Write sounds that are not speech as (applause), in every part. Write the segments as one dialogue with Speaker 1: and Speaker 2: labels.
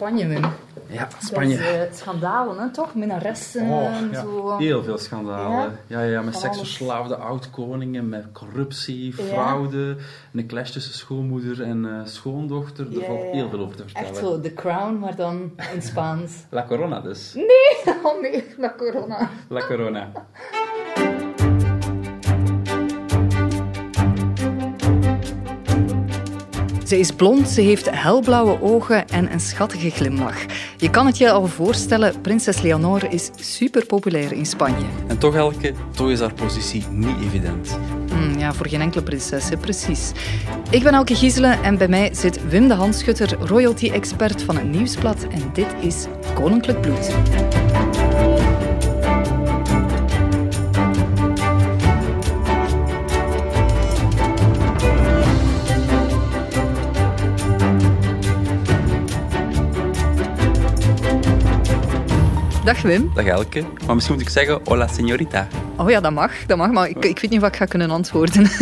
Speaker 1: Spanje, Wim.
Speaker 2: Ja, Spanje.
Speaker 1: Dat is, uh, schandalen, hè, toch? Minaressen
Speaker 2: Oh,
Speaker 1: en
Speaker 2: ja.
Speaker 1: zo.
Speaker 2: Heel veel schandalen. Ja, ja, met
Speaker 1: Van
Speaker 2: seksverslaafde oud-koningen, met corruptie, fraude, een clash tussen schoonmoeder en eh, schoondochter. Er
Speaker 1: Ja,
Speaker 2: valt
Speaker 1: ja.
Speaker 2: heel veel over te vertellen.
Speaker 1: Echt zo, The Crown, maar dan in Spaans. (laughs)
Speaker 2: La Corona dus. (laughs)
Speaker 1: oh nee, la corona.
Speaker 2: La Corona.
Speaker 1: Ze is blond, ze heeft helblauwe ogen en een schattige glimlach. Je kan het je al voorstellen, prinses Leonor is super populair in Spanje.
Speaker 2: En toch, Elke, toch is haar positie niet evident.
Speaker 1: Hmm, ja, voor geen enkele prinses, hè, precies. Ik ben Elke Gieselen en bij mij zit Wim de Handschutter, royalty-expert van het Nieuwsblad. En dit is Koninklijk Bloed. Dag Wim.
Speaker 2: Dag Elke. Maar misschien moet ik zeggen, hola señorita.
Speaker 1: Oh ja, dat mag, dat mag maar ik, ik weet niet wat ik ga kunnen antwoorden. (laughs)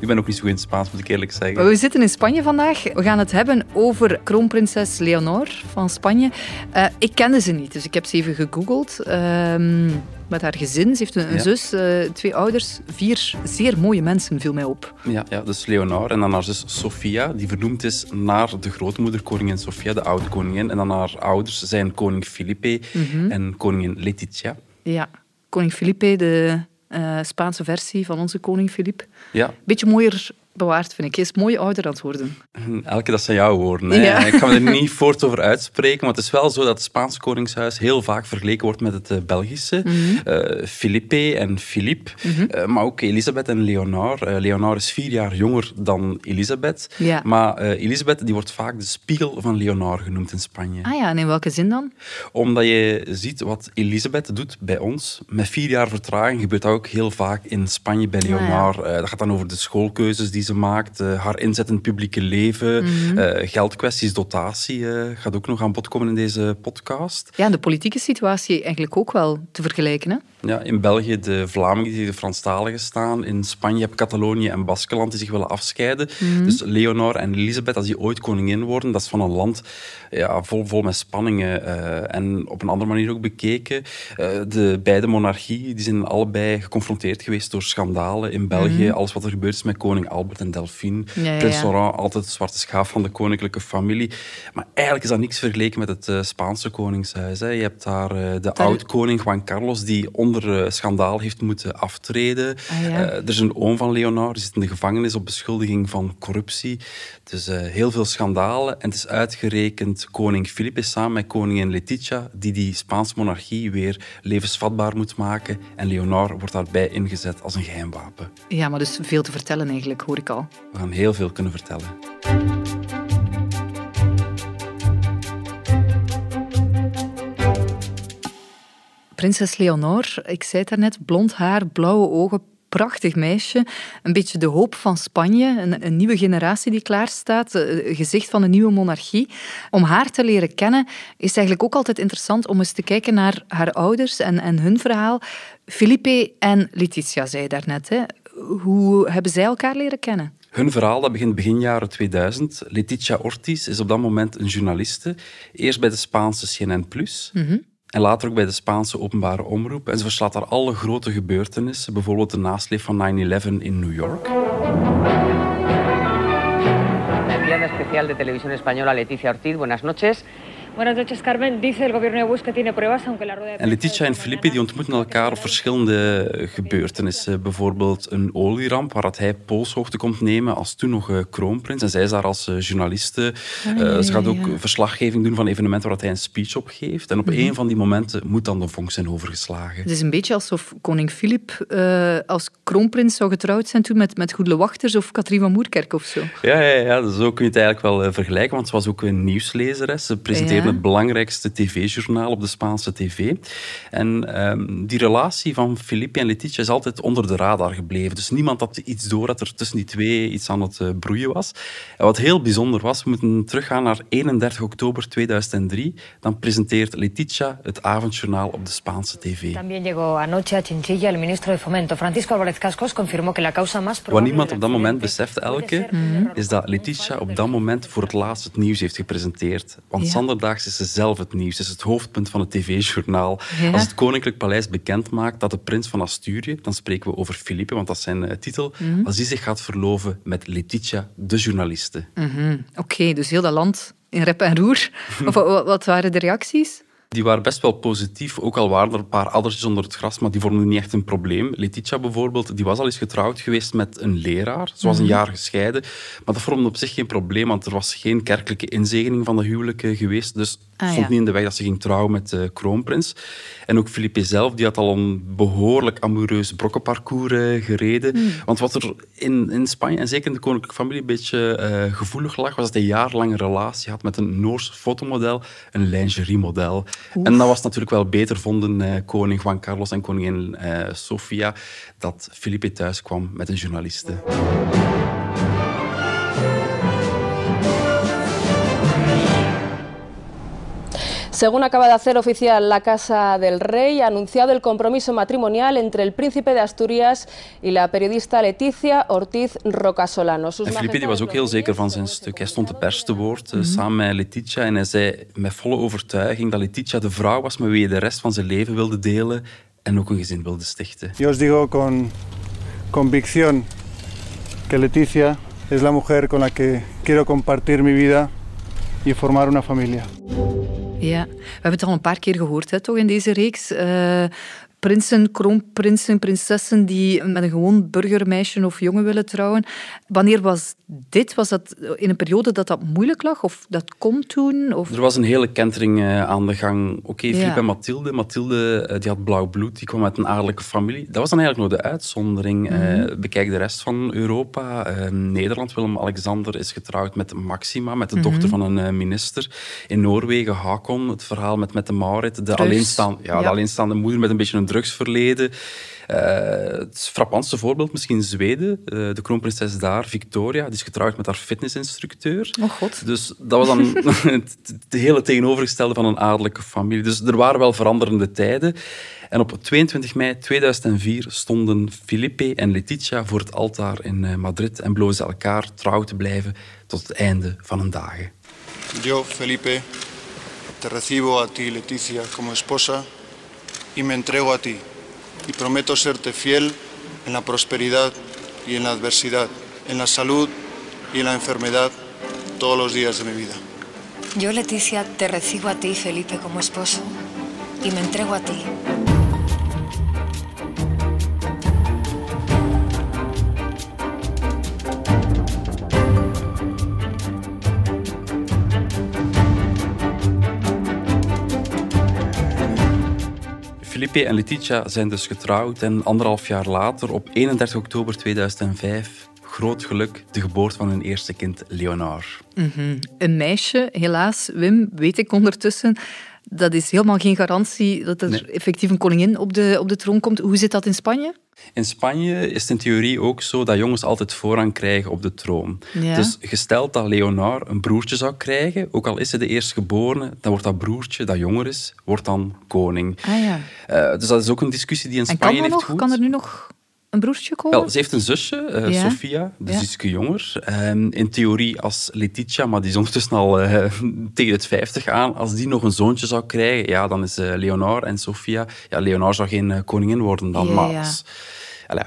Speaker 2: Ik ben ook niet zo goed in Spaans, moet ik eerlijk zeggen.
Speaker 1: We zitten in Spanje vandaag. We gaan het hebben over kroonprinses Leonor van Spanje. Eh, ik kende ze niet, dus ik heb ze even gegoogeld. Ehm, met haar gezin. Ze heeft een,
Speaker 2: Ja.
Speaker 1: zus, eh, twee ouders, vier zeer mooie mensen, viel mij op.
Speaker 2: Ja, ja, dus Leonor en dan haar zus Sofia, die vernoemd is naar de grootmoeder koningin Sofia, de oude koningin. En dan haar ouders zijn koning Felipe
Speaker 1: Mhm.
Speaker 2: en koningin Letitia.
Speaker 1: Ja, koning Felipe, de eh, Spaanse versie van onze koning Filip.
Speaker 2: Ja,
Speaker 1: Beetje mooier bewaard, vind ik. Hij is mooi ouder aan het worden.
Speaker 2: Elke, dat zijn jouw woorden. Hè?
Speaker 1: Ja.
Speaker 2: Ik ga me er niet (laughs) voort over uitspreken, maar het is wel zo dat het Spaanse koningshuis heel vaak vergeleken wordt met het eh, Belgische.
Speaker 1: Mhm.
Speaker 2: Felipe en Philippe, eh, maar ook Elisabeth en Leonor. Eh, Leonor is vier jaar jonger dan Elisabeth,
Speaker 1: Ja.
Speaker 2: maar Elisabeth die wordt vaak de spiegel van Leonor genoemd in Spanje.
Speaker 1: Ah ja, en in welke zin dan?
Speaker 2: Omdat je ziet wat Elisabeth doet bij ons. Met vier jaar vertraging gebeurt dat ook heel vaak in Spanje bij
Speaker 1: Ah, ja.
Speaker 2: Leonor. Dat gaat dan over de schoolkeuzes die ze maakt, eh, haar inzet in het publieke leven,
Speaker 1: Mhm.
Speaker 2: eh, geldkwesties, dotatie eh, gaat ook nog aan bod komen in deze podcast.
Speaker 1: Ja, en de politieke situatie eigenlijk ook wel te vergelijken, hè?
Speaker 2: Ja, in België de Vlamingen die de Franstaligen staan. In Spanje heb je Catalonië en Baskeland die zich willen afscheiden.
Speaker 1: Mhm.
Speaker 2: Dus Leonor en Elisabeth, als die ooit koningin worden, dat is van een land ja, vol, vol met spanningen. eh, en op een andere manier ook bekeken. eh, de beide monarchieën die zijn allebei geconfronteerd geweest door schandalen in België. Alles wat er gebeurd is met koning Albert en Delphine.
Speaker 1: Ja, ja,
Speaker 2: Prins
Speaker 1: ja.
Speaker 2: Laurent, altijd de zwarte schaaf van de koninklijke familie. Maar eigenlijk is dat niks vergeleken met het eh, Spaanse koningshuis. Hè. Je hebt daar de oud-koning Juan Carlos, die onder eh, schandaal heeft moeten aftreden.
Speaker 1: Ah, ja.
Speaker 2: Eh, er is een oom van Leonor, die zit in de gevangenis op beschuldiging van corruptie. Dus eh, heel veel schandalen. En het is uitgerekend koning Felipe samen met koningin Letitia, die die Spaanse monarchie weer levensvatbaar moet maken. En Leonor wordt daarbij ingezet als een geheimwapen.
Speaker 1: Ja, maar dus veel te vertellen eigenlijk, hoor ik al.
Speaker 2: We gaan heel veel kunnen vertellen.
Speaker 1: Prinses Leonor, ik zei het daarnet, blond haar, blauwe ogen, prachtig meisje. Een beetje de hoop van Spanje, een, een nieuwe generatie die klaar staat, eh, gezicht van een nieuwe monarchie. Om haar te leren kennen is het eigenlijk ook altijd interessant om eens te kijken naar haar ouders en, en hun verhaal. Felipe en Letitia, zei je daarnet. Hè. Hoe hebben zij elkaar leren kennen?
Speaker 2: Hun verhaal dat begint begin jaren 2000. Letitia Ortiz is op dat moment een journaliste. Eerst bij de Spaanse CNN+. En later ook bij de Spaanse openbare omroep. En ze verslaat daar alle grote gebeurtenissen. Bijvoorbeeld de nasleep van 9-11 in New York.
Speaker 3: Especial de Española Leticia Ortiz, buenas noches.
Speaker 4: Buenas noches, Carmen. Dice el gobierno de Bush que tiene pruebas, aunque la rueda de
Speaker 2: En Letitia en
Speaker 4: mañana
Speaker 2: die ontmoeten elkaar op verschillende gebeurtenissen. Bijvoorbeeld een olieramp, waar dat hij polshoogte komt nemen als toen nog eh, kroonprins. En zij is daar als eh, journaliste. Eh, ze gaat ook verslaggeving doen van evenementen waar dat hij een speech op geeft. En op een van die momenten moet dan de vonk zijn overgeslagen.
Speaker 1: Het is een beetje alsof koning Filip eh, als kroonprins zou getrouwd zijn toen met, met Goedele Wachters of Katrien van Moerkerk of zo.
Speaker 2: Ja, ja, ja, dus zo kun je het eigenlijk wel vergelijken, want ze was ook een nieuwslezeres. Ze presenteerde
Speaker 1: Ja.
Speaker 2: Het belangrijkste tv-journaal op de Spaanse tv. En ehm, die relatie van Felipe en Letitia is altijd onder de radar gebleven. Dus niemand had iets door dat er tussen die twee iets aan het eh, broeien was. En wat heel bijzonder was, we moeten teruggaan naar 31 oktober 2003. Dan presenteert Letitia het avondjournaal op de Spaanse tv.
Speaker 4: También llegó anoche a Chinchilla el ministro de Fomento, Francisco Álvarez Cascos, confirmó que la causa más
Speaker 2: Wat niemand op dat moment beseft, Elke,
Speaker 4: error
Speaker 2: is dat Letitia op dat moment voor het laatst het nieuws heeft gepresenteerd. Want
Speaker 1: Ja.
Speaker 2: zanderdag is ze zelf het nieuws. Ze is het hoofdpunt van het tv-journaal.
Speaker 1: Ja.
Speaker 2: Als het Koninklijk Paleis bekend maakt dat de prins van Asturië, dan spreken we over Felipe, want dat is zijn eh, titel,
Speaker 1: Mhm.
Speaker 2: als die zich gaat verloven met Letitia, de journaliste.
Speaker 1: Mhm. Oké, dus heel dat land in rep en roer. (laughs) Of wat, wat waren de reacties?
Speaker 2: Die waren best wel positief, ook al waren er een paar addertjes onder het gras, maar die vormden niet echt een probleem. Letitia bijvoorbeeld, die was al eens getrouwd geweest met een leraar. Ze was een jaar gescheiden, maar dat vormde op zich geen probleem, want er was geen kerkelijke inzegening van de huwelijken geweest, dus het
Speaker 1: Ah,
Speaker 2: stond
Speaker 1: ja.
Speaker 2: niet in de weg dat ze ging trouwen met de kroonprins. En ook Philippe zelf, die had al een behoorlijk amoureus brokkenparcours eh, gereden. Want wat er in, in Spanje, en zeker in de koninklijke familie, een beetje eh, gevoelig lag, was dat hij een jarenlange relatie had met een Noors fotomodel, een lingeriemodel. En dat was natuurlijk wel beter, vonden eh, koning Juan Carlos en koningin eh, Sofia, dat Felipe thuis kwam met een journaliste.
Speaker 5: Según acaba de hacer oficial la Casa del Rey, ha anunciado el compromiso matrimonial entre el príncipe de Asturias y la periodista Leticia Ortiz Rocasolano. Sus
Speaker 2: En Felipe die was ook heel zeker van zijn stuk. Hij stond te pers te woord eh, samen met Letitia en hij zei met volle overtuiging dat Letitia de vrouw was met wie hij de rest van zijn leven wilde delen en ook een gezin wilde stichten.
Speaker 6: Yo os digo con convicción que Leticia es la mujer con la que quiero compartir mi vida y formar una familia.
Speaker 1: Ja, we hebben het al een paar keer gehoord, hè, toch, in deze reeks. Eh, prinsen, kroonprinsen, prinsessen die met een gewoon burgermeisje of jongen willen trouwen. Wanneer was dit? Was dat in een periode dat dat moeilijk lag? Of dat kon toen? Of...
Speaker 2: Er was een hele kentering eh, aan de gang. Oké,
Speaker 1: Ja.
Speaker 2: Philippe en Mathilde. Mathilde eh, die had blauw bloed, die kwam uit een adellijke familie. Dat was dan eigenlijk nog de uitzondering. Eh, bekijk de rest van Europa. Eh, Nederland, Willem-Alexander is getrouwd met Maxima, met de dochter van een minister. In Noorwegen, Hakon, het verhaal met, met de Maurits. De,
Speaker 1: Drugs.
Speaker 2: alleenstaan, ja, de alleenstaande moeder met een beetje een drugsverleden. Eh, het frappantste voorbeeld, misschien Zweden. Eh, de kroonprinses daar, Victoria, die is getrouwd met haar fitnessinstructeur.
Speaker 1: Oh god.
Speaker 2: Dus dat was dan (laughs) het, het hele tegenovergestelde van een adellijke familie. Dus er waren wel veranderende tijden. En op 22 mei 2004 stonden Felipe en Letitia voor het altaar in eh, Madrid en beloofden ze elkaar trouw te blijven tot het einde van hun dagen.
Speaker 6: Yo, Felipe, te recibo a ti, Leticia, como esposa y me entrego a ti. Y prometo serte fiel en la prosperidad y en la adversidad, en la salud y en la enfermedad, todos los días de mi vida.
Speaker 4: Yo, Leticia, te recibo a ti, Felipe, como esposo y me entrego a ti.
Speaker 2: Felipe en Letitia zijn dus getrouwd en anderhalf jaar later, op 31 oktober 2005, groot geluk, de geboorte van hun eerste kind, Leonard.
Speaker 1: Een meisje, helaas, Wim, weet ik ondertussen, dat is helemaal geen garantie dat er
Speaker 2: Nee.
Speaker 1: effectief een koningin op de, op de troon komt. Hoe zit dat in Spanje?
Speaker 2: In Spanje is het in theorie ook zo dat jongens altijd voorrang krijgen op de troon.
Speaker 1: Ja.
Speaker 2: Dus gesteld dat Leonard een broertje zou krijgen, ook al is hij de eerstgeborene, dan wordt dat broertje, dat jonger is, wordt dan koning.
Speaker 1: Ah ja.
Speaker 2: Eh, dus dat is ook een discussie die in
Speaker 1: En
Speaker 2: Spanje
Speaker 1: kan, dat
Speaker 2: heeft
Speaker 1: nog?
Speaker 2: goed.
Speaker 1: kan er nu nog een broertje komen?
Speaker 2: Wel, ze heeft een zusje, eh,
Speaker 1: Ja.
Speaker 2: Sofia, dus
Speaker 1: Ja.
Speaker 2: ietsje jonger. Ehm, in theorie als Letitia, maar die is ondertussen al eh, (laughs) tegen het 50 aan. Als die nog een zoontje zou krijgen, ja, dan is eh, Leonard en Sofia... Ja, Leonard zou geen koningin worden dan,
Speaker 1: Ja,
Speaker 2: maar... als-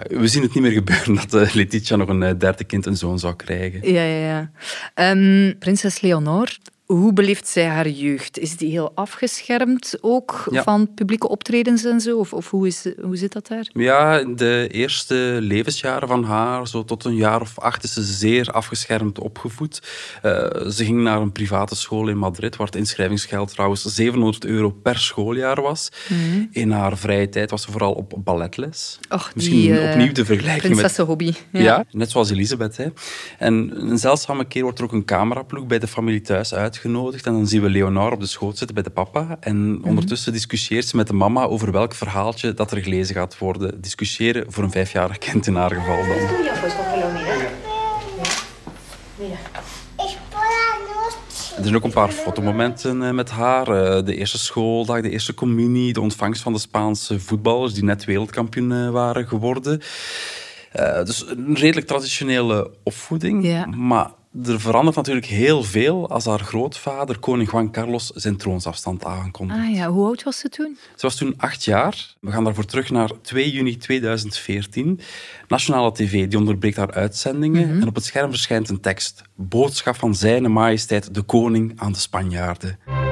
Speaker 2: we zien het niet meer gebeuren (laughs) dat Letitia nog een derde kind, een zoon zou krijgen.
Speaker 1: Ja, ja, ja. Ehm, prinses Leonor, hoe beleeft zij haar jeugd? Is die heel afgeschermd ook
Speaker 2: Ja.
Speaker 1: van publieke optredens en zo? Of, of hoe, is, hoe zit dat daar?
Speaker 2: Ja, in de eerste levensjaren van haar, zo tot een jaar of acht, is ze zeer afgeschermd opgevoed. Eh, ze ging naar een private school in Madrid, waar het inschrijvingsgeld trouwens 700 euro per schooljaar was. In haar vrije tijd was ze vooral op balletles.
Speaker 1: Och,
Speaker 2: Misschien
Speaker 1: die, eh,
Speaker 2: opnieuw de vergelijking met...
Speaker 1: Prinsessenhobby.
Speaker 2: Ja. net zoals Elisabeth. Hè. En een zeldzame keer wordt er ook een cameraploeg bij de familie thuis uitgenodigd. En dan zien we Leonard op de schoot zitten bij de papa. En
Speaker 1: Mhm.
Speaker 2: ondertussen discussieert ze met de mama over welk verhaaltje dat er gelezen gaat worden. Discussiëren voor een vijfjarig kind in haar geval dan. Er zijn ook een paar fotomomenten eh, met haar. Eh, De eerste schooldag, de eerste communie, de ontvangst van de Spaanse voetballers die net wereldkampioen eh, waren geworden. Eh, dus een redelijk traditionele opvoeding.
Speaker 1: Ja.
Speaker 2: Maar er verandert natuurlijk heel veel als haar grootvader, koning Juan Carlos, zijn troonsafstand aankondigt.
Speaker 1: Ah ja, hoe oud was ze toen?
Speaker 2: Ze was toen acht jaar. We gaan daarvoor terug naar 2 juni 2014. Nationale TV die onderbreekt haar uitzendingen en op het scherm verschijnt een tekst. Boodschap van zijn majesteit de koning aan de Spanjaarden.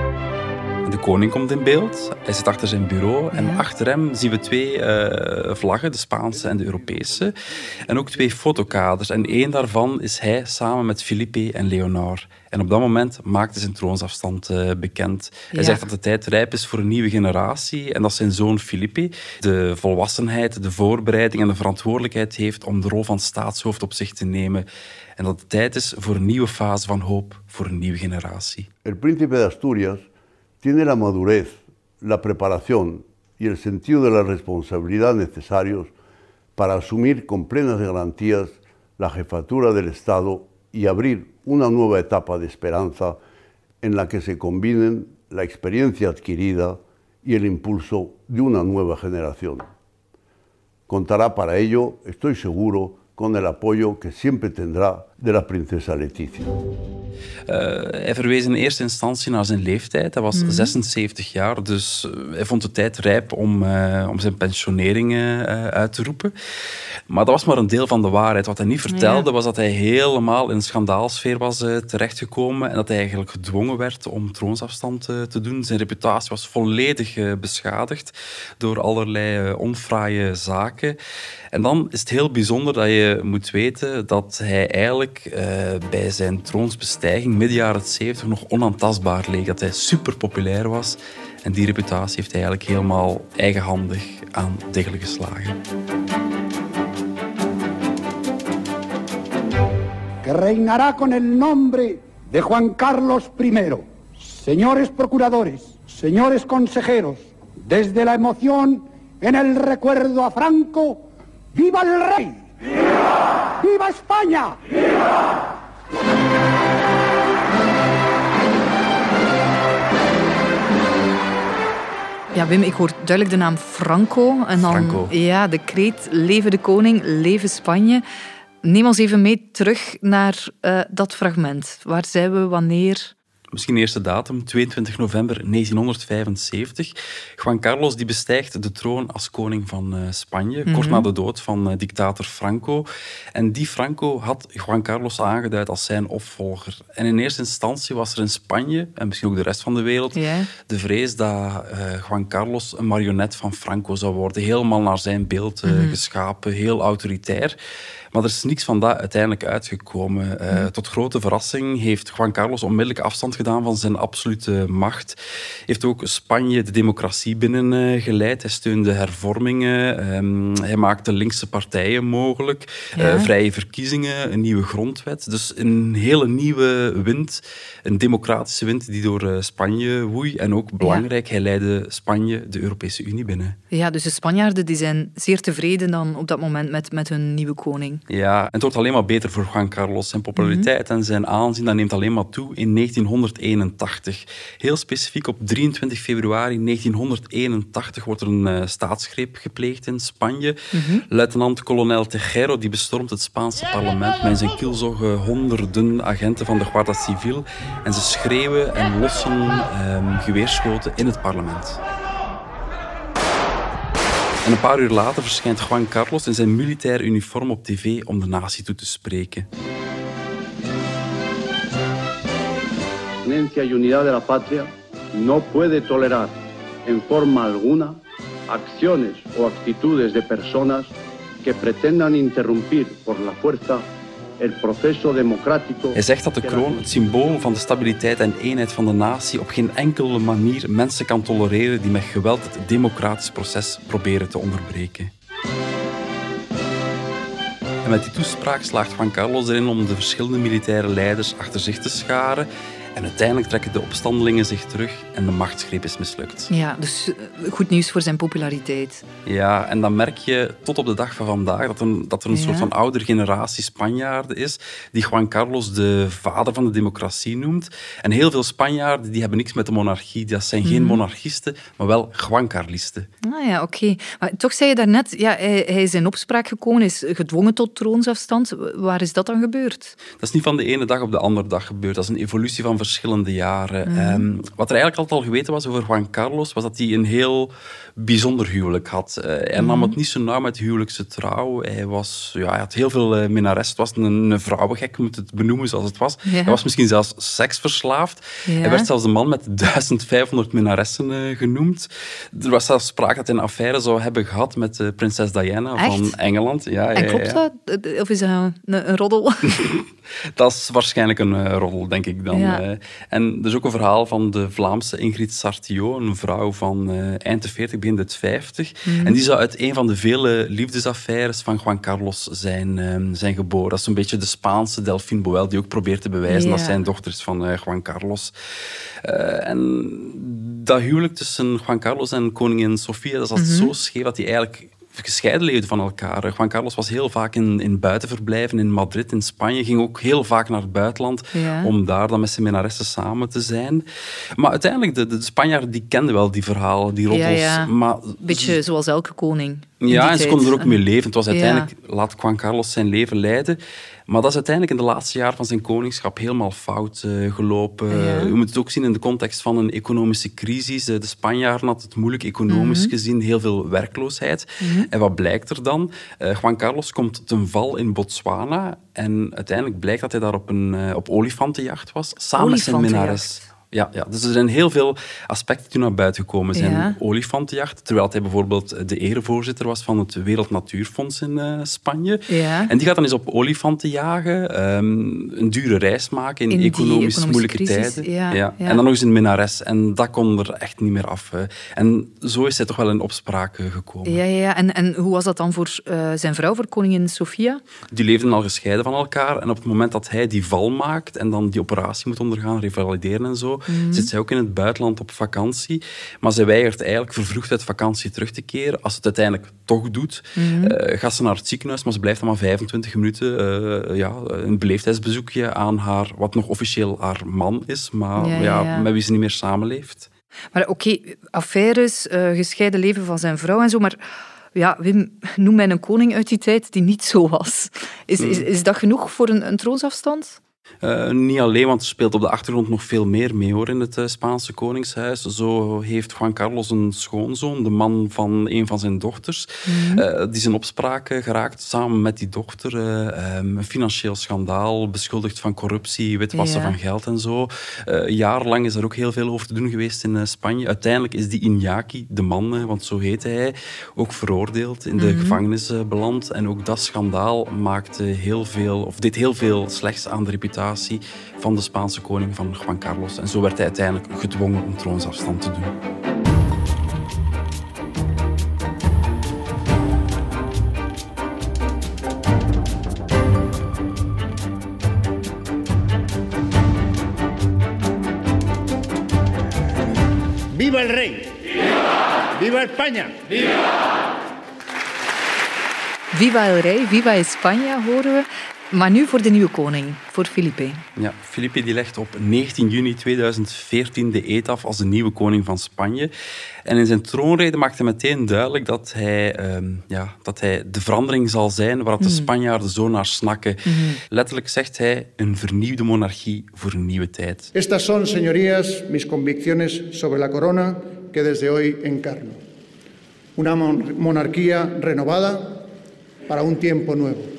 Speaker 2: De koning komt in beeld. Hij zit achter zijn bureau. En achter hem zien we twee eh, vlaggen, de Spaanse en de Europese. En ook twee fotokaders. En één daarvan is hij samen met Felipe en Leonor. En op dat moment maakt hij zijn troonsafstand eh, bekend. Hij
Speaker 1: Ja.
Speaker 2: zegt dat de tijd rijp is voor een nieuwe generatie. En dat zijn zoon Felipe de volwassenheid, de voorbereiding en de verantwoordelijkheid heeft om de rol van staatshoofd op zich te nemen. En dat het tijd is voor een nieuwe fase van hoop voor een nieuwe generatie.
Speaker 7: El príncipe de Asturias tiene la madurez, la preparación y el sentido de la responsabilidad necesarios para asumir con plenas garantías la jefatura del Estado y abrir una nueva etapa de esperanza en la que se combinen la experiencia adquirida y el impulso de una nueva generación. Contará para ello, estoy seguro, con el apoyo que siempre tendrá de la princesa Leticia.
Speaker 2: Eh, hij verwees in eerste instantie naar zijn leeftijd. Hij was 76 jaar, dus eh, hij vond de tijd rijp om, eh, om zijn pensionering eh, uit te roepen. Maar dat was maar een deel van de waarheid. Wat hij niet vertelde,
Speaker 1: Ja.
Speaker 2: was dat hij helemaal in een schandaalsfeer was terechtgekomen en dat hij eigenlijk gedwongen werd om troonsafstand eh, te doen. Zijn reputatie was volledig eh, beschadigd door allerlei eh, onfraaie zaken. En dan is het heel bijzonder dat je moet weten dat hij eigenlijk eh, bij zijn troonsbestijging midden jaren 70 nog onaantastbaar leek. Dat hij super populair was. En die reputatie heeft hij eigenlijk helemaal eigenhandig aan diggelen geslagen.
Speaker 8: que reinará con el nombre de Juan Carlos I. Señores procuradores, señores consejeros, desde la emoción en el recuerdo a Franco, ¡viva el rey! ¡Viva! ¡Viva España!
Speaker 1: Ja, Wim, ik hoor duidelijk de naam Franco. En dan,
Speaker 2: Franco.
Speaker 1: Ja, de kreet Leven de koning, leven Spanje. Neem ons even mee terug naar eh, dat fragment. Waar zijn we, wanneer?
Speaker 2: Misschien de eerste datum, 22 november 1975. Juan Carlos die bestijgt de troon als koning van eh, Spanje, kort na de dood van eh, dictator Franco. En die Franco had Juan Carlos aangeduid als zijn opvolger. En in eerste instantie was er in Spanje, en misschien ook de rest van de wereld, de vrees dat eh, Juan Carlos een marionet van Franco zou worden. Helemaal naar zijn beeld eh, geschapen, heel autoritair. Maar er is niks van dat uiteindelijk uitgekomen. Eh, Tot grote verrassing heeft Juan Carlos onmiddellijk afstand gedaan van zijn absolute macht. Heeft ook Spanje de democratie binnengeleid. Hij steunde hervormingen. Ehm, hij maakte linkse partijen mogelijk.
Speaker 1: Ja.
Speaker 2: Eh, vrije verkiezingen, een nieuwe grondwet. Dus een hele nieuwe wind. Een democratische wind die door eh, Spanje woei. En ook belangrijk, hij leidde Spanje de Europese Unie binnen.
Speaker 1: Ja, dus de Spanjaarden die zijn zeer tevreden dan op dat moment met, met hun nieuwe koning.
Speaker 2: Ja, en het wordt alleen maar beter voor Juan Carlos. Zijn populariteit en zijn aanzien dat neemt alleen maar toe in 1981. Heel specifiek op 23 februari 1981 wordt er een eh, staatsgreep gepleegd in Spanje. Luitenant-kolonel Tejero die bestormt het Spaanse parlement met zijn kielzog honderden agenten van de Guardia Civil. En ze schreeuwen en lossen ehm, geweerschoten in het parlement. En een paar uur later verschijnt Juan Carlos in zijn militair uniform op tv om de natie toe te spreken.
Speaker 9: y unidad de la patria no puede tolerar en forma alguna acciones o actitudes de personas que pretendan interrumpir por la fuerza.
Speaker 2: Hij zegt dat de kroon, het symbool van de stabiliteit en eenheid van de natie, op geen enkele manier mensen kan tolereren die met geweld het democratisch proces proberen te onderbreken. En met die toespraak slaagt Juan Carlos erin om de verschillende militaire leiders achter zich te scharen. En uiteindelijk trekken de opstandelingen zich terug en de machtsgreep is mislukt.
Speaker 1: Ja, dus eh, goed nieuws voor zijn populariteit.
Speaker 2: Ja, en dan merk je tot op de dag van vandaag dat, een, dat er een
Speaker 1: Ja.
Speaker 2: soort van oudere generatie Spanjaarden is die Juan Carlos de vader van de democratie noemt. En heel veel Spanjaarden die hebben niks met de monarchie. Dat zijn geen
Speaker 1: Mhm.
Speaker 2: monarchisten, maar wel Juan Carlisten.
Speaker 1: Ah ja, oké. Maar toch zei je daarnet, ja, hij, hij is in opspraak gekomen, is gedwongen tot troonsafstand. Waar is dat dan gebeurd?
Speaker 2: Dat is niet van de ene dag op de andere dag gebeurd. Dat is een evolutie van verschillende jaren.
Speaker 1: Mhm.
Speaker 2: Ehm, wat er eigenlijk altijd al geweten was over Juan Carlos, was dat hij een heel bijzonder huwelijk had. Eh, hij nam
Speaker 1: Mhm.
Speaker 2: het niet zo nauw met huwelijkse trouw. Hij, was, ja, hij had heel veel uh. Het was een, een vrouwengek, moet het benoemen zoals het was.
Speaker 1: Ja.
Speaker 2: Hij was misschien zelfs seksverslaafd.
Speaker 1: Ja.
Speaker 2: Hij werd zelfs de man met (laughs) 1500 minnaressen eh, genoemd. Er was zelfs sprake dat hij een affaire zou hebben gehad met prinses Diana van? Engeland. Ja,
Speaker 1: En klopt dat? Of is dat een, een roddel? (laughs)
Speaker 2: Dat is waarschijnlijk een roddel, denk ik dan.
Speaker 1: Ja.
Speaker 2: Eh. en er is ook een verhaal van de Vlaamse Ingrid Sartio, een vrouw van eh, eind de 40, begin de 50.
Speaker 1: Mhm.
Speaker 2: En die zou uit een van de vele liefdesaffaires van Juan Carlos zijn, eh, zijn geboren. Dat is een beetje de Spaanse Delphine Boel, die ook probeert te bewijzen dat zijn dochter is van eh, Juan Carlos. En dat huwelijk tussen Juan Carlos en koningin Sofia, dat zat
Speaker 1: Mhm.
Speaker 2: zo scheef dat die eigenlijk gescheiden leefden van elkaar. Juan Carlos was heel vaak in, in buitenverblijven in Madrid, in Spanje. Ging ook heel vaak naar het buitenland
Speaker 1: Ja.
Speaker 2: om daar dan met zijn minnaressen samen te zijn. Maar uiteindelijk, de, de Spanjaarden die kenden wel die verhalen, die roddels.
Speaker 1: Ja, ja.
Speaker 2: Maar
Speaker 1: Beetje zoals elke koning.
Speaker 2: Ja, en ze konden er ook mee leven. Het was
Speaker 1: Ja.
Speaker 2: uiteindelijk, laat Juan Carlos zijn leven leiden. Maar dat is uiteindelijk in de laatste jaren van zijn koningschap helemaal fout eh, gelopen.
Speaker 1: Ja.
Speaker 2: Je moet het ook zien in de context van een economische crisis. Eh, De Spanjaarden hadden het moeilijk economisch
Speaker 1: Mhm.
Speaker 2: gezien, heel veel werkloosheid.
Speaker 1: Mhm.
Speaker 2: En wat blijkt er dan? Eh, Juan Carlos komt ten val in Botswana. En uiteindelijk blijkt dat hij daar op, een, op olifantenjacht was, samen met zijn minnares. Ja, ja, dus er zijn heel veel aspecten die naar buiten gekomen zijn.
Speaker 1: Ja.
Speaker 2: Olifantenjacht, terwijl hij bijvoorbeeld de erevoorzitter was van het Wereld Natuurfonds in eh, Spanje.
Speaker 1: Ja.
Speaker 2: En die gaat dan eens op olifanten jagen, ehm, een dure reis maken in, economisch moeilijke
Speaker 1: crisis,
Speaker 2: tijden.
Speaker 1: ja, ja.
Speaker 2: En dan nog eens een minnares. En dat kon er echt niet meer af. hè. En zo is hij toch wel in opspraak eh, gekomen.
Speaker 1: Ja, ja, ja. En, en hoe was dat dan voor eh, zijn vrouw, voor koningin Sofia?
Speaker 2: Die leefden al gescheiden van elkaar. En op het moment dat hij die val maakt en dan die operatie moet ondergaan, revalideren en zo,
Speaker 1: Mhm.
Speaker 2: zit zij ook in het buitenland op vakantie. Maar zij weigert eigenlijk vervroegd uit vakantie terug te keren. Als ze het uiteindelijk toch doet,
Speaker 1: Mhm.
Speaker 2: eh, gaat ze naar het ziekenhuis, maar ze blijft dan maar 25 minuten eh, ja, een beleefdheidsbezoekje aan haar, wat nog officieel haar man is, maar
Speaker 1: Ja,
Speaker 2: ja,
Speaker 1: ja, ja.
Speaker 2: met wie ze niet meer samenleeft.
Speaker 1: Maar oké, affaires, eh, gescheiden leven van zijn vrouw en zo, maar ja, Wim, noem mij een koning uit die tijd die niet zo was. Is, is, is dat genoeg voor een, een troonsafstand?
Speaker 2: Eh, niet alleen, want er speelt op de achtergrond nog veel meer mee hoor, in het eh, Spaanse koningshuis. Zo heeft Juan Carlos een schoonzoon, de man van een van zijn dochters.
Speaker 1: Mhm.
Speaker 2: Eh, die is in opspraak geraakt samen met die dochter. eh, ehm, een financieel schandaal, beschuldigd van corruptie, witwassen
Speaker 1: Ja.
Speaker 2: van geld en zo. Jarenlang is er ook heel veel over te doen geweest in Spanje. Uiteindelijk is die Iñaki, de man, want zo heette hij, ook veroordeeld, in de
Speaker 1: Mhm.
Speaker 2: gevangenis beland. En ook dat schandaal maakte heel veel, of deed heel veel slechts aan de reputatie van de Spaanse koning van Juan Carlos. En zo werd hij uiteindelijk gedwongen om troonsafstand te doen.
Speaker 10: ¡Viva el rey! ¡Viva! ¡Viva España!
Speaker 1: Viva el Rey, Viva España horen we. Maar nu voor de nieuwe koning, voor Felipe.
Speaker 2: Ja, Felipe die legt op 19 juni 2014 de eed af als de nieuwe koning van Spanje. En in zijn troonrede maakt hij meteen duidelijk dat hij, ehm, ja, dat hij de verandering zal zijn waar de
Speaker 11: Mhm.
Speaker 2: Spanjaarden zo naar snakken. Letterlijk zegt hij een vernieuwde monarchie voor een nieuwe tijd.
Speaker 11: Estas son, señorías, mis convicciones sobre la corona que desde hoy encarno. Una mon- monarquía renovada para un tiempo nuevo.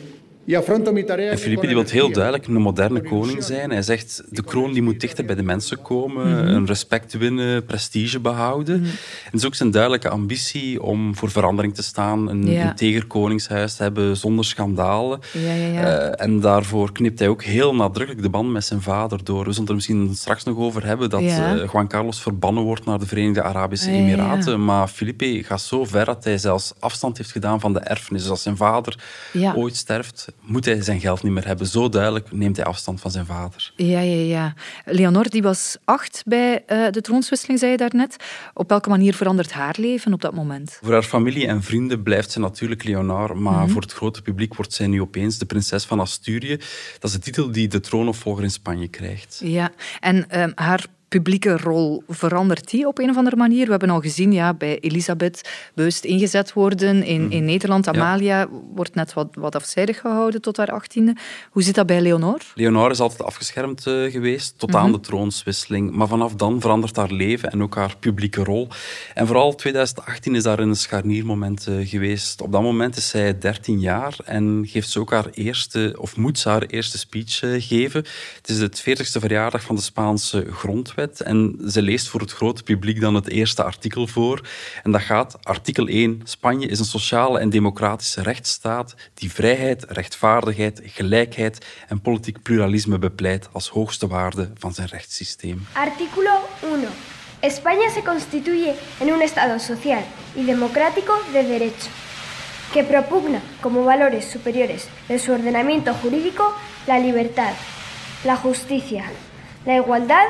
Speaker 2: En Felipe die wil heel duidelijk een moderne koning zijn. Hij zegt, de kroon die moet dichter bij de mensen komen,
Speaker 1: Mhm.
Speaker 2: een respect winnen, prestige behouden. En het is ook zijn duidelijke ambitie om voor verandering te staan, een
Speaker 1: Ja.
Speaker 2: integer koningshuis te hebben zonder schandalen.
Speaker 1: Ja, ja, ja.
Speaker 2: Eh, en daarvoor knipt hij ook heel nadrukkelijk de band met zijn vader door. We zullen het er misschien straks nog over hebben dat
Speaker 1: Ja.
Speaker 2: eh, Juan Carlos verbannen wordt naar de Verenigde Arabische
Speaker 1: ja, ja, ja.
Speaker 2: Emiraten. Maar Felipe gaat zo ver dat hij zelfs afstand heeft gedaan van de erfenis. Dus als zijn vader
Speaker 1: Ja.
Speaker 2: ooit sterft, moet hij zijn geld niet meer hebben. Zo duidelijk neemt hij afstand van zijn vader.
Speaker 1: Ja, ja, ja. Leonor die was acht bij uh, de troonswisseling, zei je daarnet. Op welke manier verandert haar leven op dat moment?
Speaker 2: Voor haar familie en vrienden blijft ze natuurlijk Leonor, maar mm -hmm. voor het grote publiek wordt zij nu opeens de prinses van Asturië. Dat is de titel die de troonopvolger in Spanje krijgt.
Speaker 1: Ja, en uh, haar publieke rol, verandert die op een of andere manier? We hebben al gezien, ja, bij Elisabeth bewust ingezet worden. In, in Nederland, Amalia ja. wordt net wat, wat afzijdig gehouden tot haar achttiende. Hoe zit dat bij Leonor?
Speaker 2: Leonor is altijd afgeschermd uh, geweest, tot mm -hmm. aan de troonswisseling. Maar vanaf dan verandert haar leven en ook haar publieke rol. En vooral 2018 is daar een scharniermoment uh, geweest. Op dat moment is zij 13 jaar en geeft ze ook haar eerste, of moet ze haar eerste speech uh, geven. Het is het 40ste verjaardag van de Spaanse grondwet. En ze leest voor het grote publiek dan het eerste artikel voor. En dat gaat, artikel 1, Spanje is een sociale en democratische rechtsstaat die vrijheid, rechtvaardigheid, gelijkheid en politiek pluralisme bepleit als hoogste waarde van zijn rechtssysteem.
Speaker 12: Artículo 1. España se constituye en un Estado social y democrático de derecho, que propugna como valores superiores de su ordenamiento jurídico la libertad, la justicia, la igualdad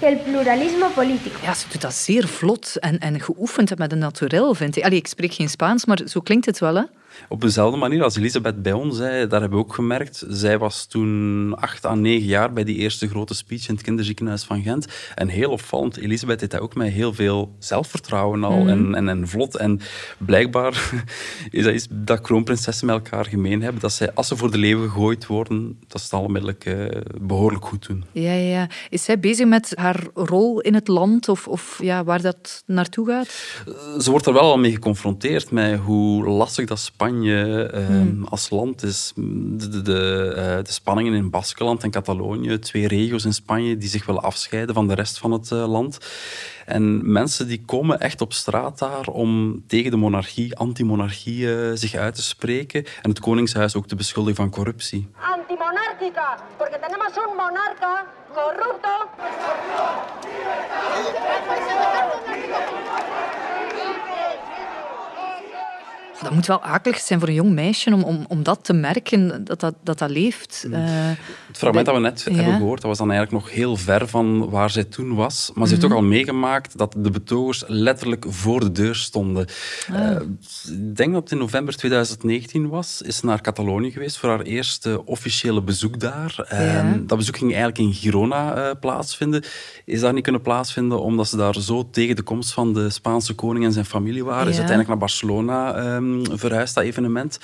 Speaker 12: el pluralismo político.
Speaker 1: Ja, ze doet dat zeer vlot en, en geoefend met een naturel, vind ik. Allee, ik spreek geen Spaans, maar zo klinkt het wel, hè?
Speaker 2: Op dezelfde manier als Elisabeth bij ons, hè, daar hebben we ook gemerkt. Zij was toen acht à negen jaar bij die eerste grote speech in het kinderziekenhuis van Gent. En heel opvallend, Elisabeth deed dat ook met heel veel zelfvertrouwen al mm. en, en, en, vlot. En blijkbaar (laughs) is dat iets dat kroonprinsessen met elkaar gemeen hebben. Dat zij, als ze voor de leeuw gegooid worden, dat ze het onmiddellijk uh, behoorlijk goed doen.
Speaker 1: Ja, ja. Is zij bezig met haar rol in het land of, of ja, waar dat naartoe gaat?
Speaker 2: Ze wordt er wel al mee geconfronteerd met hoe lastig dat Spanje Spanje um, als land is. De, de, de, uh, de, spanningen in Baskeland en Catalonië, twee regio's in Spanje die zich willen afscheiden van de rest van het uh, land. En mensen die komen echt op straat daar om tegen de monarchie, anti-monarchie, uh, zich uit te spreken. En het Koningshuis ook te beschuldigen van corruptie.
Speaker 12: Antimonárquica, porque tenemos un monarca corrupto.
Speaker 1: Dat moet wel akelig zijn voor een jong meisje om, om, om dat te merken, dat dat, dat, dat leeft. Uh,
Speaker 2: het fragment dat we net ja. hebben gehoord, dat was dan eigenlijk nog heel ver van waar zij toen was. Maar ze heeft mm -hmm. ook al meegemaakt dat de betogers letterlijk voor de deur stonden. Ah. Uh, ik denk dat het in november 2019 was, is ze naar Catalonië geweest voor haar eerste officiële bezoek daar. Ja. dat bezoek ging eigenlijk in Girona uh, plaatsvinden. Is daar niet kunnen plaatsvinden omdat ze daar zo tegen de komst van de Spaanse koning en zijn familie waren. Is uiteindelijk naar Barcelona um, verhuisd, dat evenement.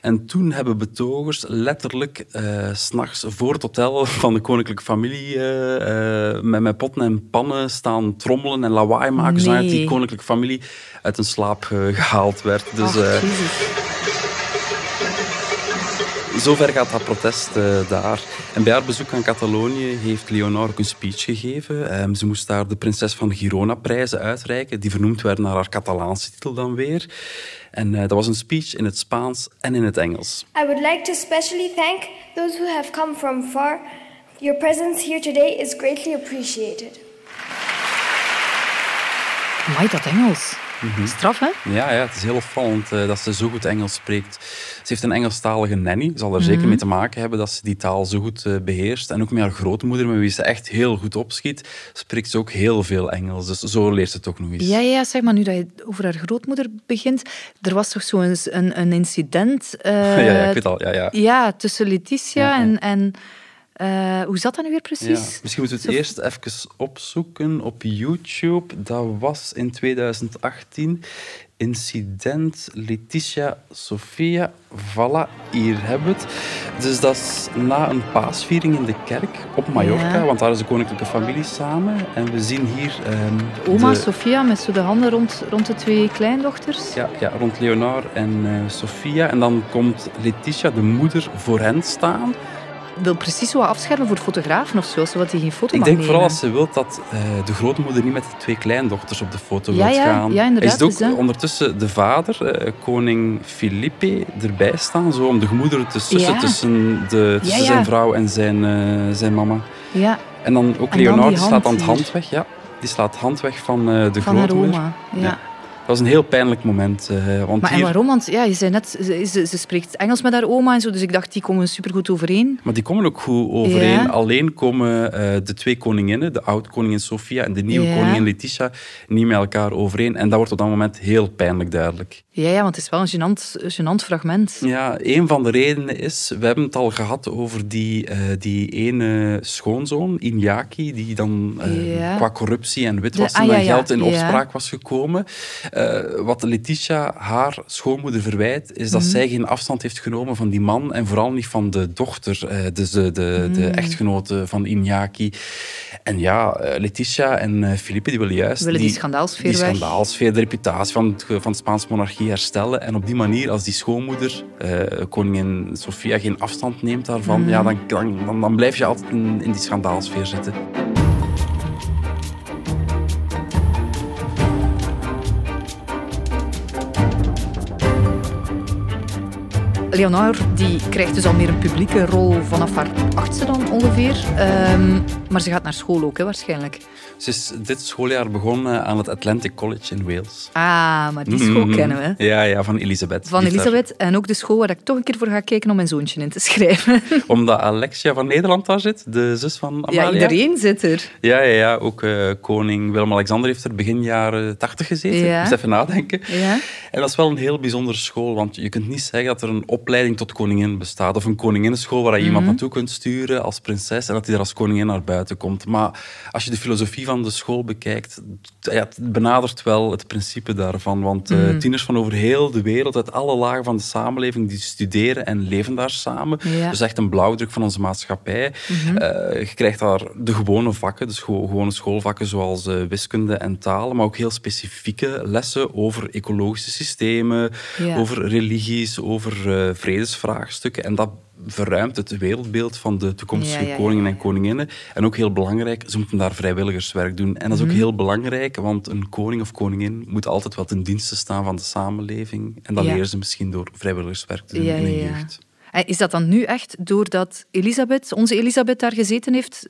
Speaker 2: En toen hebben betogers letterlijk uh, s'nachts voor het hotel van de koninklijke familie uh, uh, met, met potten en pannen staan trommelen en lawaai maken, nee. zodat die koninklijke familie uit een slaap gehaald werd. Dus,
Speaker 1: Ach,
Speaker 2: Zover gaat dat protest uh, daar. En bij haar bezoek aan Catalonië heeft Leonor ook een speech gegeven. Um, ze moest daar de Prinses van Girona-prijzen uitreiken, die vernoemd werden naar haar Catalaanse titel dan weer. En uh, dat was een speech in het Spaans en in het Engels.
Speaker 12: I would like to specially thank those who have come from far. Your presence here today is greatly appreciated.
Speaker 1: Amai, dat Engels. Mm -hmm. Straf, hè?
Speaker 2: Ja, ja, het is heel opvallend uh, dat ze zo goed Engels spreekt. Ze heeft een Engelstalige nanny. Zal er mm -hmm. zeker mee te maken hebben dat ze die taal zo goed uh, beheerst. En ook met haar grootmoeder, met wie ze echt heel goed opschiet, spreekt ze ook heel veel Engels. Dus zo leert ze ook nog eens.
Speaker 1: Ja, ja, zeg maar, nu dat je over haar grootmoeder begint. Er was toch zo'n een, een incident... Uh, (laughs)
Speaker 2: ja, ja, ik weet al. Ja, ja.
Speaker 1: ja tussen Letitia ja, en... en uh, hoe zat dat nu weer precies?
Speaker 2: Ja, misschien moeten we het eerst even opzoeken op YouTube. Dat was in 2018. Incident Letitia Sofia. Voilà, hier hebben we het. Dus dat is na een paasviering in de kerk op Mallorca, ja. want daar is de koninklijke familie samen. En we zien hier... Um,
Speaker 1: Oma de... Sofia met zo de handen rond, rond de twee kleindochters.
Speaker 2: Ja, ja rond Leonor en uh, Sofia. En dan komt Letitia, de moeder, voor hen staan
Speaker 1: wil precies zo afschermen voor fotografen of zo, zodat hij geen foto
Speaker 2: Ik denk
Speaker 1: nemen.
Speaker 2: vooral als ze wil dat uh, de grootmoeder niet met de twee kleindochters op de foto
Speaker 1: ja,
Speaker 2: wil
Speaker 1: ja,
Speaker 2: gaan.
Speaker 1: Ja, inderdaad.
Speaker 2: Hij is ook ondertussen de vader, uh, koning Felipe, erbij staan, zo om de gemoederen te sussen
Speaker 1: ja.
Speaker 2: tussen, de, tussen zijn vrouw en zijn, uh, zijn mama.
Speaker 1: Ja.
Speaker 2: En dan ook Leonard, die, die slaat aan het hand weg. Ja, die slaat hand weg van de
Speaker 1: van
Speaker 2: grootmoeder.
Speaker 1: Haar oma. Ja.
Speaker 2: Was een heel pijnlijk moment. Uh, want
Speaker 1: maar
Speaker 2: hier...
Speaker 1: en waarom? Want ja, je zei net, ze, ze, spreekt Engels met haar oma en zo, dus ik dacht, die komen supergoed overeen.
Speaker 2: Maar die komen ook goed overeen. Alleen komen uh, de twee koninginnen, de oud-koningin Sofia en de nieuwe ja. koningin Letitia, niet met elkaar overeen. En dat wordt op dat moment heel pijnlijk duidelijk.
Speaker 1: Ja, ja want het is wel een gênant, gênant fragment.
Speaker 2: Ja, een van de redenen is, we hebben het al gehad over die, uh, die ene schoonzoon, Iñaki, die dan uh, ja. qua corruptie en witwassen
Speaker 1: ah,
Speaker 2: ja, geld in opspraak was gekomen. Uh, wat Letitia haar schoonmoeder verwijt, is dat
Speaker 1: Mhm.
Speaker 2: mm. zij geen afstand heeft genomen van die man en vooral niet van de dochter, dus de, de,
Speaker 1: Mhm.
Speaker 2: de echtgenote van Iñaki. En ja, Letitia en Felipe die willen juist
Speaker 1: willen die, die schandaalsfeer
Speaker 2: die schandaalsfeer, de reputatie van, van de Spaanse monarchie herstellen. En op die manier, als die schoonmoeder, uh, koningin Sofia, geen afstand neemt daarvan, mm. ja, dan, dan, dan, blijf je altijd in, in die schandaalsfeer zitten.
Speaker 1: Leonor die krijgt dus al meer een publieke rol vanaf haar achtste dan ongeveer. Um, maar ze gaat naar school ook, hè, waarschijnlijk.
Speaker 2: Ze is dit schooljaar begonnen aan het Atlantic College in Wales.
Speaker 1: Ah, maar die school mm, kennen we.
Speaker 2: Ja, ja, van Elisabeth.
Speaker 1: Van Elisabeth. En ook de school waar ik toch een keer voor ga kijken om mijn zoontje in te schrijven. (laughs)
Speaker 2: Omdat Alexia van Nederland daar zit, de zus van Amalia.
Speaker 1: Ja, iedereen zit er.
Speaker 2: Ja, ja, ja. ook uh, koning Willem-Alexander heeft er begin jaren tachtig gezeten.
Speaker 1: Ja.
Speaker 2: Dus even nadenken.
Speaker 1: Ja.
Speaker 2: En dat is wel een heel bijzondere school, want je kunt niet zeggen dat er een opleiding tot koningin bestaat. Of een koninginnenschool waar je mm -hmm. iemand naartoe kunt sturen als prinses en dat hij er als koningin naar buiten komt. Maar als je de filosofie van de school bekijkt, ja, het benadert wel het principe daarvan. Want mm. uh, tieners van over heel de wereld, uit alle lagen van de samenleving, die studeren en leven daar samen.
Speaker 1: Ja.
Speaker 2: Dus echt een blauwdruk van onze maatschappij.
Speaker 1: Mm
Speaker 2: -hmm. uh, je krijgt daar de gewone vakken, dus gewone schoolvakken zoals uh, wiskunde en talen, maar ook heel specifieke lessen over ecologische systemen,
Speaker 1: ja.
Speaker 2: over religies, over vredesvraagstukken. En dat verruimt het wereldbeeld van de toekomstige
Speaker 1: ja, ja,
Speaker 2: koningen en koninginnen. En ook heel belangrijk, ze moeten daar vrijwilligerswerk doen. En dat is ook
Speaker 1: Mhm.
Speaker 2: heel belangrijk, want een koning of koningin moet altijd wel ten dienste staan van de samenleving. En dat leren ze misschien door vrijwilligerswerk te doen in hun jeugd.
Speaker 1: En Is dat dan nu echt doordat Elisabeth, onze Elisabeth daar gezeten heeft,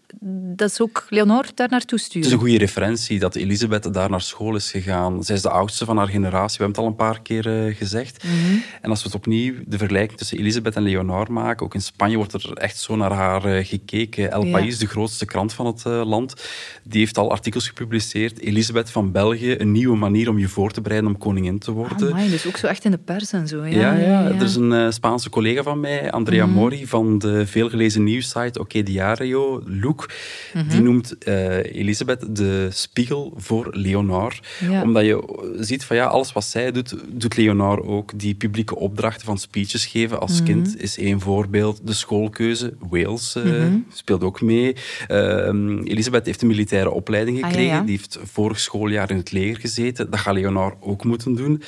Speaker 1: dat ze ook Leonor daar naartoe
Speaker 2: Het
Speaker 1: sturen?
Speaker 2: is een goede referentie dat Elisabeth daar naar school is gegaan. Zij is de oudste van haar generatie, we hebben het al een paar keer eh, gezegd.
Speaker 1: Mhm.
Speaker 2: En als we het opnieuw de vergelijking tussen Elisabeth en Leonor maken, ook in Spanje wordt er echt zo naar haar eh, gekeken. El
Speaker 1: Ja.
Speaker 2: País, de grootste krant van het eh, land, die heeft al artikels gepubliceerd. Elisabeth van België, een nieuwe manier om je voor te bereiden om koningin te worden.
Speaker 1: Amai, dus ook zo echt in de pers en zo. Ja,
Speaker 2: Ja, ja, er is een eh, Spaanse collega van mij, Andrea
Speaker 1: Mhm.
Speaker 2: Mori, van de veelgelezen nieuwssite Oké Diario, Look.
Speaker 1: Mhm.
Speaker 2: Die noemt eh, Elisabeth de spiegel voor Leonor.
Speaker 1: Ja.
Speaker 2: Omdat je ziet van ja, alles wat zij doet, doet Leonor ook. Die publieke opdrachten van speeches geven als
Speaker 1: Mhm.
Speaker 2: kind is één voorbeeld. De schoolkeuze, Wales eh, speelt ook mee. Ehm, Elisabeth heeft een militaire opleiding
Speaker 1: Ah, ja,
Speaker 2: gekregen.
Speaker 1: ja.
Speaker 2: Die heeft vorig schooljaar in het leger gezeten. Dat gaat Leonor ook moeten doen.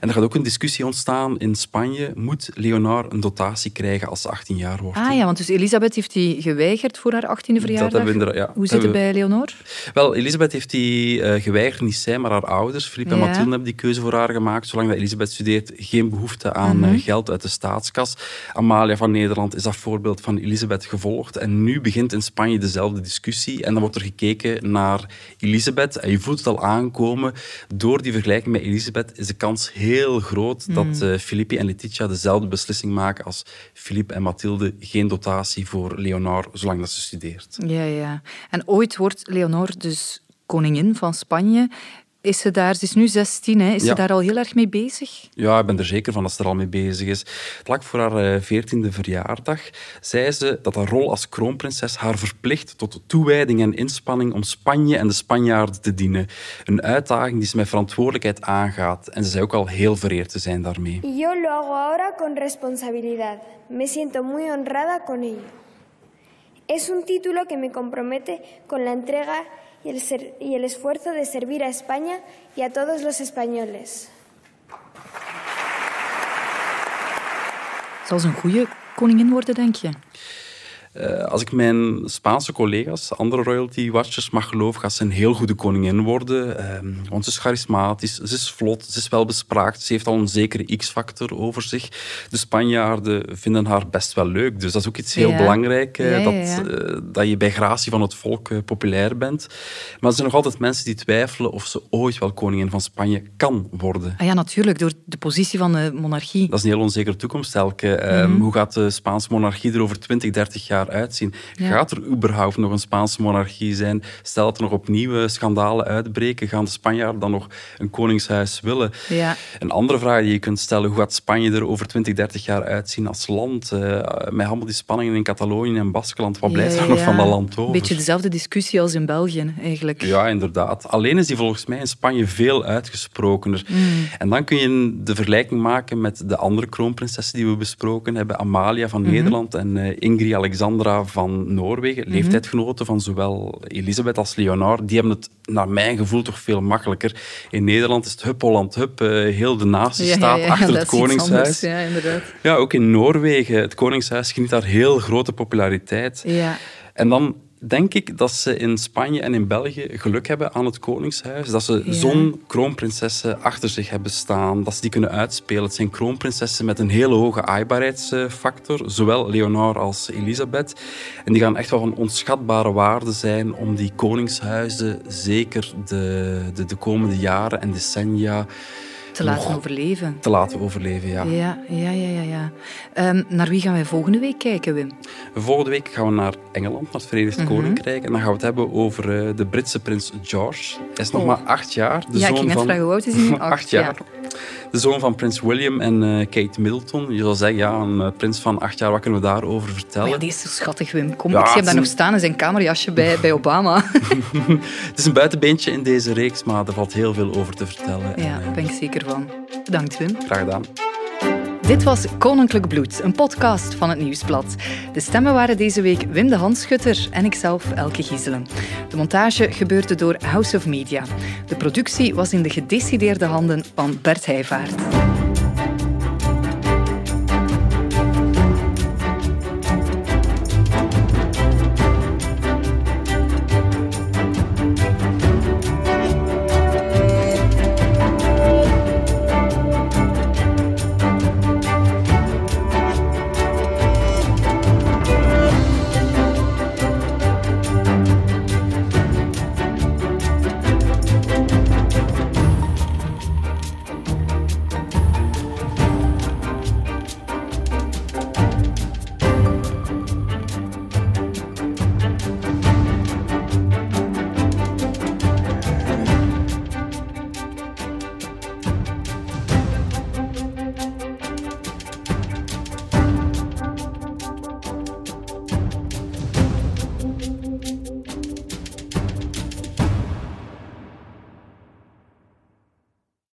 Speaker 2: En er gaat ook een discussie ontstaan in Spanje. Moet Leonor een dotatie krijgen als ze 18 jaar wordt?
Speaker 1: Ah ja, want dus Elisabeth heeft die geweigerd voor haar 18e verjaardag.
Speaker 2: ja,
Speaker 1: Hoe zit het bij Leonor?
Speaker 2: Wel, Elisabeth heeft die eh, geweigerd, niet zij, maar haar ouders. Philippe
Speaker 1: Ja.
Speaker 2: en Mathilde hebben die keuze voor haar gemaakt. Zolang dat Elisabeth studeert, geen behoefte aan
Speaker 1: Mhm.
Speaker 2: eh, geld uit de staatskas. Amalia van Nederland is dat voorbeeld van Elisabeth gevolgd. En nu begint in Spanje dezelfde discussie. En dan wordt er gekeken naar Elisabeth. En je voelt het al aankomen. Door die vergelijking met Elisabeth is de kans heel groot dat
Speaker 1: Mhm.
Speaker 2: Filippi en Letitia dezelfde beslissing maken als Philippe en Mathilde. Geen dotatie voor Leonor, zolang dat ze studeert.
Speaker 1: Ja, ja. En ooit wordt Leonor dus koningin van Spanje. Is ze daar, ze is nu 16, hè? is
Speaker 2: Ja.
Speaker 1: ze daar al heel erg mee bezig?
Speaker 2: Ja, ik ben er zeker van dat ze er al mee bezig is. Vlak voor haar veertiende verjaardag zei ze dat haar rol als kroonprinses haar verplicht tot toewijding en inspanning om Spanje en de Spanjaarden te dienen. Een uitdaging die ze met verantwoordelijkheid aangaat. En ze zei ook al heel vereerd te zijn daarmee.
Speaker 12: Yo lo hago ahora con responsabilidad. Me siento muy honrada con ello. Es un título que me compromete con la entrega y el, ser- y el esfuerzo de servir a España y a todos los españoles.
Speaker 1: Zal ze een goede koningin worden, denk je?
Speaker 2: Uh, als ik mijn Spaanse collega's, andere royalty watchers mag geloven, gaat ze een heel goede koningin worden. Uh, want ze is charismatisch, ze is vlot, ze is wel bespraakt, ze heeft al een zekere x-factor over zich. De Spanjaarden vinden haar best wel leuk, dus dat is ook iets heel ja. belangrijk, uh, ja, ja, dat, dat je bij gratie van het volk populair bent. Maar er zijn nog altijd mensen die twijfelen of ze ooit wel koningin van Spanje kan worden.
Speaker 1: Ah ja, natuurlijk, door de positie van de monarchie.
Speaker 2: Dat is een heel onzekere toekomst, Elke. Mm -hmm. Hoe gaat de Spaanse monarchie er over 20, 30 jaar uitzien? Gaat er überhaupt nog een Spaanse monarchie zijn? Stel dat er nog opnieuw schandalen uitbreken, gaan de Spanjaarden dan nog een koningshuis willen?
Speaker 1: Ja.
Speaker 2: Een andere vraag die je kunt stellen, hoe gaat Spanje er over 20, 30 jaar uitzien als land? Uh, met allemaal die spanningen in Catalonië en Baskeland, wat blijft er nog van dat land over?
Speaker 1: Een beetje dezelfde discussie als in België, eigenlijk.
Speaker 2: Ja, inderdaad. Alleen is die volgens mij in Spanje veel uitgesprokener. Mm. En dan kun je de vergelijking maken met de andere kroonprinsessen die we besproken hebben. Amalia van mm -hmm. Nederland en uh, Ingrid Van Noorwegen. Mm -hmm. Leeftijdgenoten van zowel Elisabeth als Leonard. Die hebben het naar mijn gevoel toch veel makkelijker. In Nederland is het hup Holland hup. Uh, heel de natie
Speaker 1: ja,
Speaker 2: staat
Speaker 1: ja, ja,
Speaker 2: achter het koningshuis.
Speaker 1: ja, inderdaad.
Speaker 2: Ja, ook in Noorwegen. Het koningshuis geniet daar heel grote populariteit.
Speaker 1: Ja.
Speaker 2: En dan denk ik dat ze in Spanje en in België geluk hebben aan het Koningshuis. Dat ze
Speaker 1: Ja.
Speaker 2: zo'n kroonprinsessen achter zich hebben staan. Dat ze die kunnen uitspelen. Het zijn kroonprinsessen met een hele hoge aaibaarheidsfactor. Zowel Leonard als Elisabeth. En die gaan echt wel van onschatbare waarde zijn om die koningshuizen zeker de, de, de komende jaren en decennia
Speaker 1: Te laten
Speaker 2: nog
Speaker 1: overleven.
Speaker 2: te laten overleven. Ja.
Speaker 1: Ja, ja, ja, ja. ja. Ehm, naar wie gaan wij volgende week kijken, Wim?
Speaker 2: Volgende week gaan we naar Engeland, naar het Verenigd
Speaker 1: Mhm.
Speaker 2: Koninkrijk. En dan gaan we het hebben over eh, de Britse prins George. Hij is nog
Speaker 1: Oh.
Speaker 2: maar acht jaar. De
Speaker 1: Ja, ik
Speaker 2: zoon
Speaker 1: ging net
Speaker 2: van...
Speaker 1: vragen, hoe oud is hij nu? (laughs) Acht,
Speaker 2: jaar. De zoon van prins William en eh, Kate Middleton. Je zou zeggen, ja, een eh, prins van acht jaar, wat kunnen we daarover vertellen?
Speaker 1: Oh ja, die is zo schattig, Wim. Kom,
Speaker 2: Ja,
Speaker 1: ik zie hem daar nog staan in zijn kamerjasje bij, bij Obama. (laughs)
Speaker 2: Het is een buitenbeentje in deze reeks, maar er valt heel veel over te vertellen.
Speaker 1: ja,
Speaker 2: En,
Speaker 1: ben ik zeker van. Bedankt, Wim.
Speaker 2: graag gedaan.
Speaker 1: Dit was Koninklijk Bloed, een podcast van het Nieuwsblad. De stemmen waren deze week Wim de Handschutter en ikzelf, Elke Gieselen. De montage gebeurde door House of Media. De productie was in de gedecideerde handen van Bert Heijvaart.